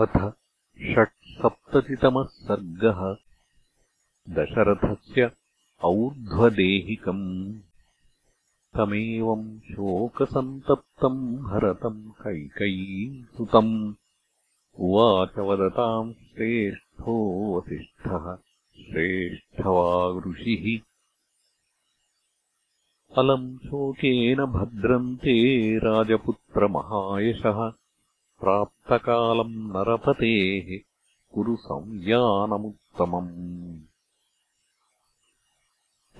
अथ षट्सप्ततितमः सर्गः। दशरथस्य और्ध्वदेहिकम्। तमेवम् शोकसन्तप्तम् भरतम् कैकयीसुतम् उवाच वदताम् श्रेष्ठो वसिष्ठः श्रेष्ठवागृषिः। अलम् शोकेन भद्रन्ते राजपुत्रमहायशः प्राप्तकालम् नरपतेः कुरु संयानमुत्तमम्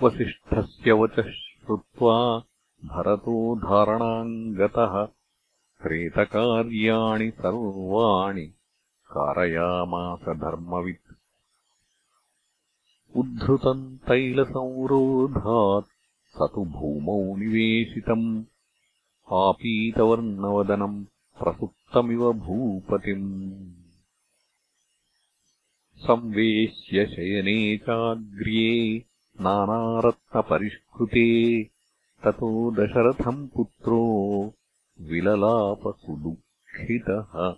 वसिष्ठस्य वचः श्रुत्वा भरतो धारणाम् गतः प्रेतकार्याणि सर्वाणि कारयामास धर्मवित्। उद्धृतम् तैलसंरोधात् स तु भूमौ निवेशितम्। आपीतवर्णवदनम् प्रसुप्तमिव भूपतिम्। संवेश्य शयने चाग्र्ये नानारत्नपरिष्कृते ततो दशरथम् पुत्रो विललापसुदुःखितः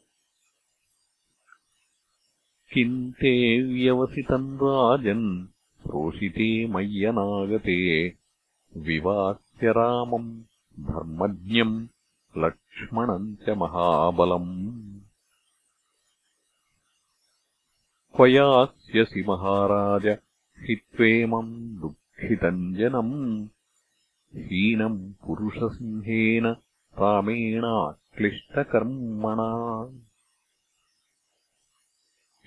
किम् ते व्यवसितम् राजन् प्रोषिते मय्यनागते विवास्य रामम् धर्मज्ञम् लक्ष्मणम् च महाबलम् क्वयास्यसि महाराज हि त्वेमम् दुःखितम् जनम् हीनम् पुरुषसिंहेन रामेणाक्लिष्टकर्मणा।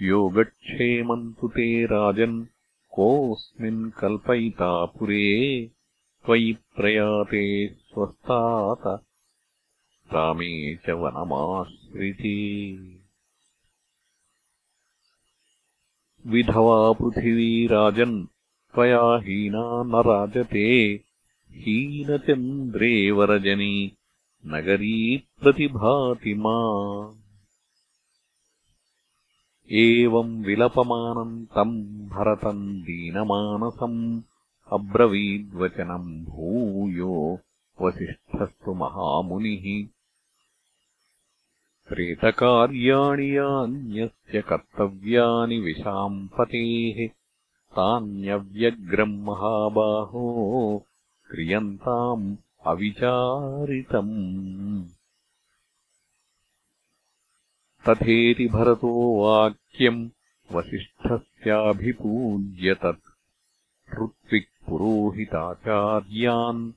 योगक्षेमम् तु ते राजन् कोऽस्मिन् कल्पयिता पुरे त्वयि प्रयाते स्वस्थात रामे च वनमाश्रिते विधवा पृथिवी राजन् त्वया हीना न राजते हीनचन्द्रे वरजनी नगरी प्रतिभाति मा एवम् विलपमानम् तम् भरतम् दीनमानसम् अब्रवीद्वचनम् भूयो वसिष्ठस्तु महामुनिः प्रेतकार्याणि यान्यस्य कर्तव्यानि विशाम्पतेः तान्यव्यग्रम् महाबाहो क्रियन्ताम् अविचारितम्। तथेति भरतो वाक्यम् वसिष्ठस्याभिपूज्यतत् ऋत्विक्पुरोहिताचार्यान्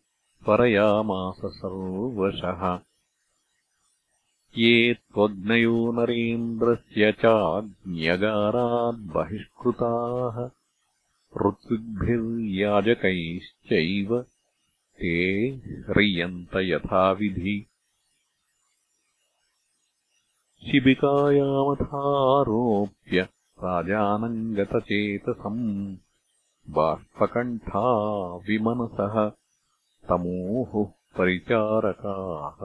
परयामास सर्वशः ये त्वग्नयो नरेन्द्रस्य चाज्ञगाराद्बहिष्कृताः ऋत्विग्भिर्याजकैश्चैव ते ह्रियन्त यथाविधि। शिबिकायामथारोप्य राजानम् गतचेतसम् बाष्पकण्ठा विमनसः तमोहुः परिचारकाः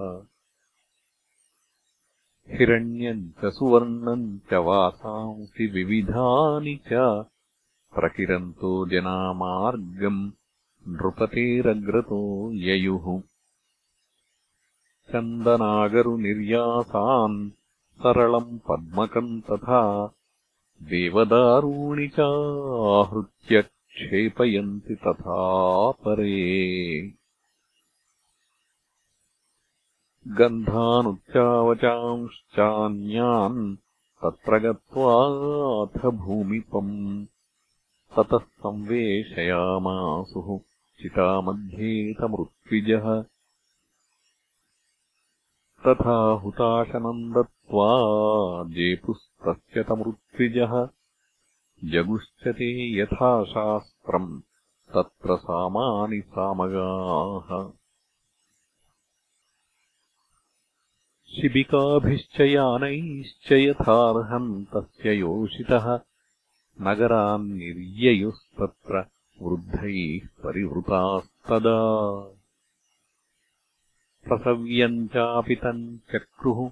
हिरण्यम् च सुवर्णम् च वासांसि विविधानि च प्रकिरन्तो जनामार्गम् नृपतेरग्रतो ययुः। चन्दनागरुनिर्यासान् सरलम् पद्मकम् तथा देवदारूणि चाहृत्य क्षेपयन्ति तथा परे गन्धानुच्चावचांश्चान्यान् तत्र गत्वाथ भूमिपम् ततः संवेशयामासुः चितामध्येतमृत्विजः। तथा हुताशनम् दत्त्वा जेपुस्तस्य तमृत्विजः जगुश्च ते यथा शास्त्रम् तत्र सामानि सामगाः शिबिकाभिश्च यानैश्च यथार्हम् तस्य योषितः। नगरान्निर्ययुस्तत्र वृद्धैः परिवृतास्तदा। प्रसव्यम् चापितम् चक्रुः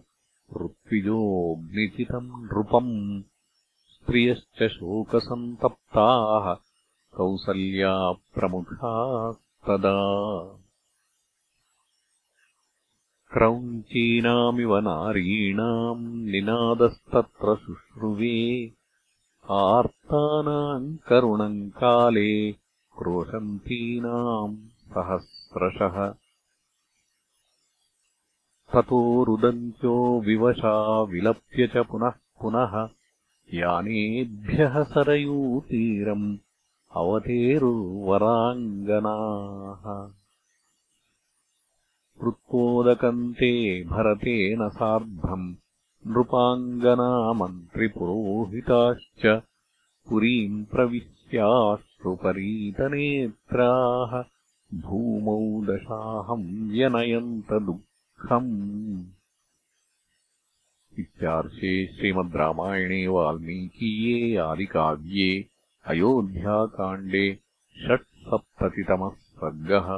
ऋत्विजोऽग्निचितम् नृपम्। स्त्रियश्च शोकसन्तप्ताः कौसल्याप्रमुखास्तदा क्रौञ्चीनामिव नारीणाम् निनादस्तत्र शुश्रुवे आर्तानाम् करुणम् काले क्रोशन्तीनाम् सहस्रशः। ततो रुदन्त्यो विवशा विलप्य च पुनः पुनः यानेभ्यः सरयूतीरम् अवतेरुर्वराङ्गनाः कृत्वोदकन्ते भरतेन सार्धम्। नृपाङ्गनामन्त्रिपुरोहिताश्च पुरीम् प्रविश्याश्रुपरीतनेत्राः भूमौ दशाहम् व्यनयन्त दुःखम् इत्यार्षे श्रीमद् रामायणे वाल्मीकीये आदिकाव्ये अयोध्याकाण्डे षट्सप्ततितमः सर्गः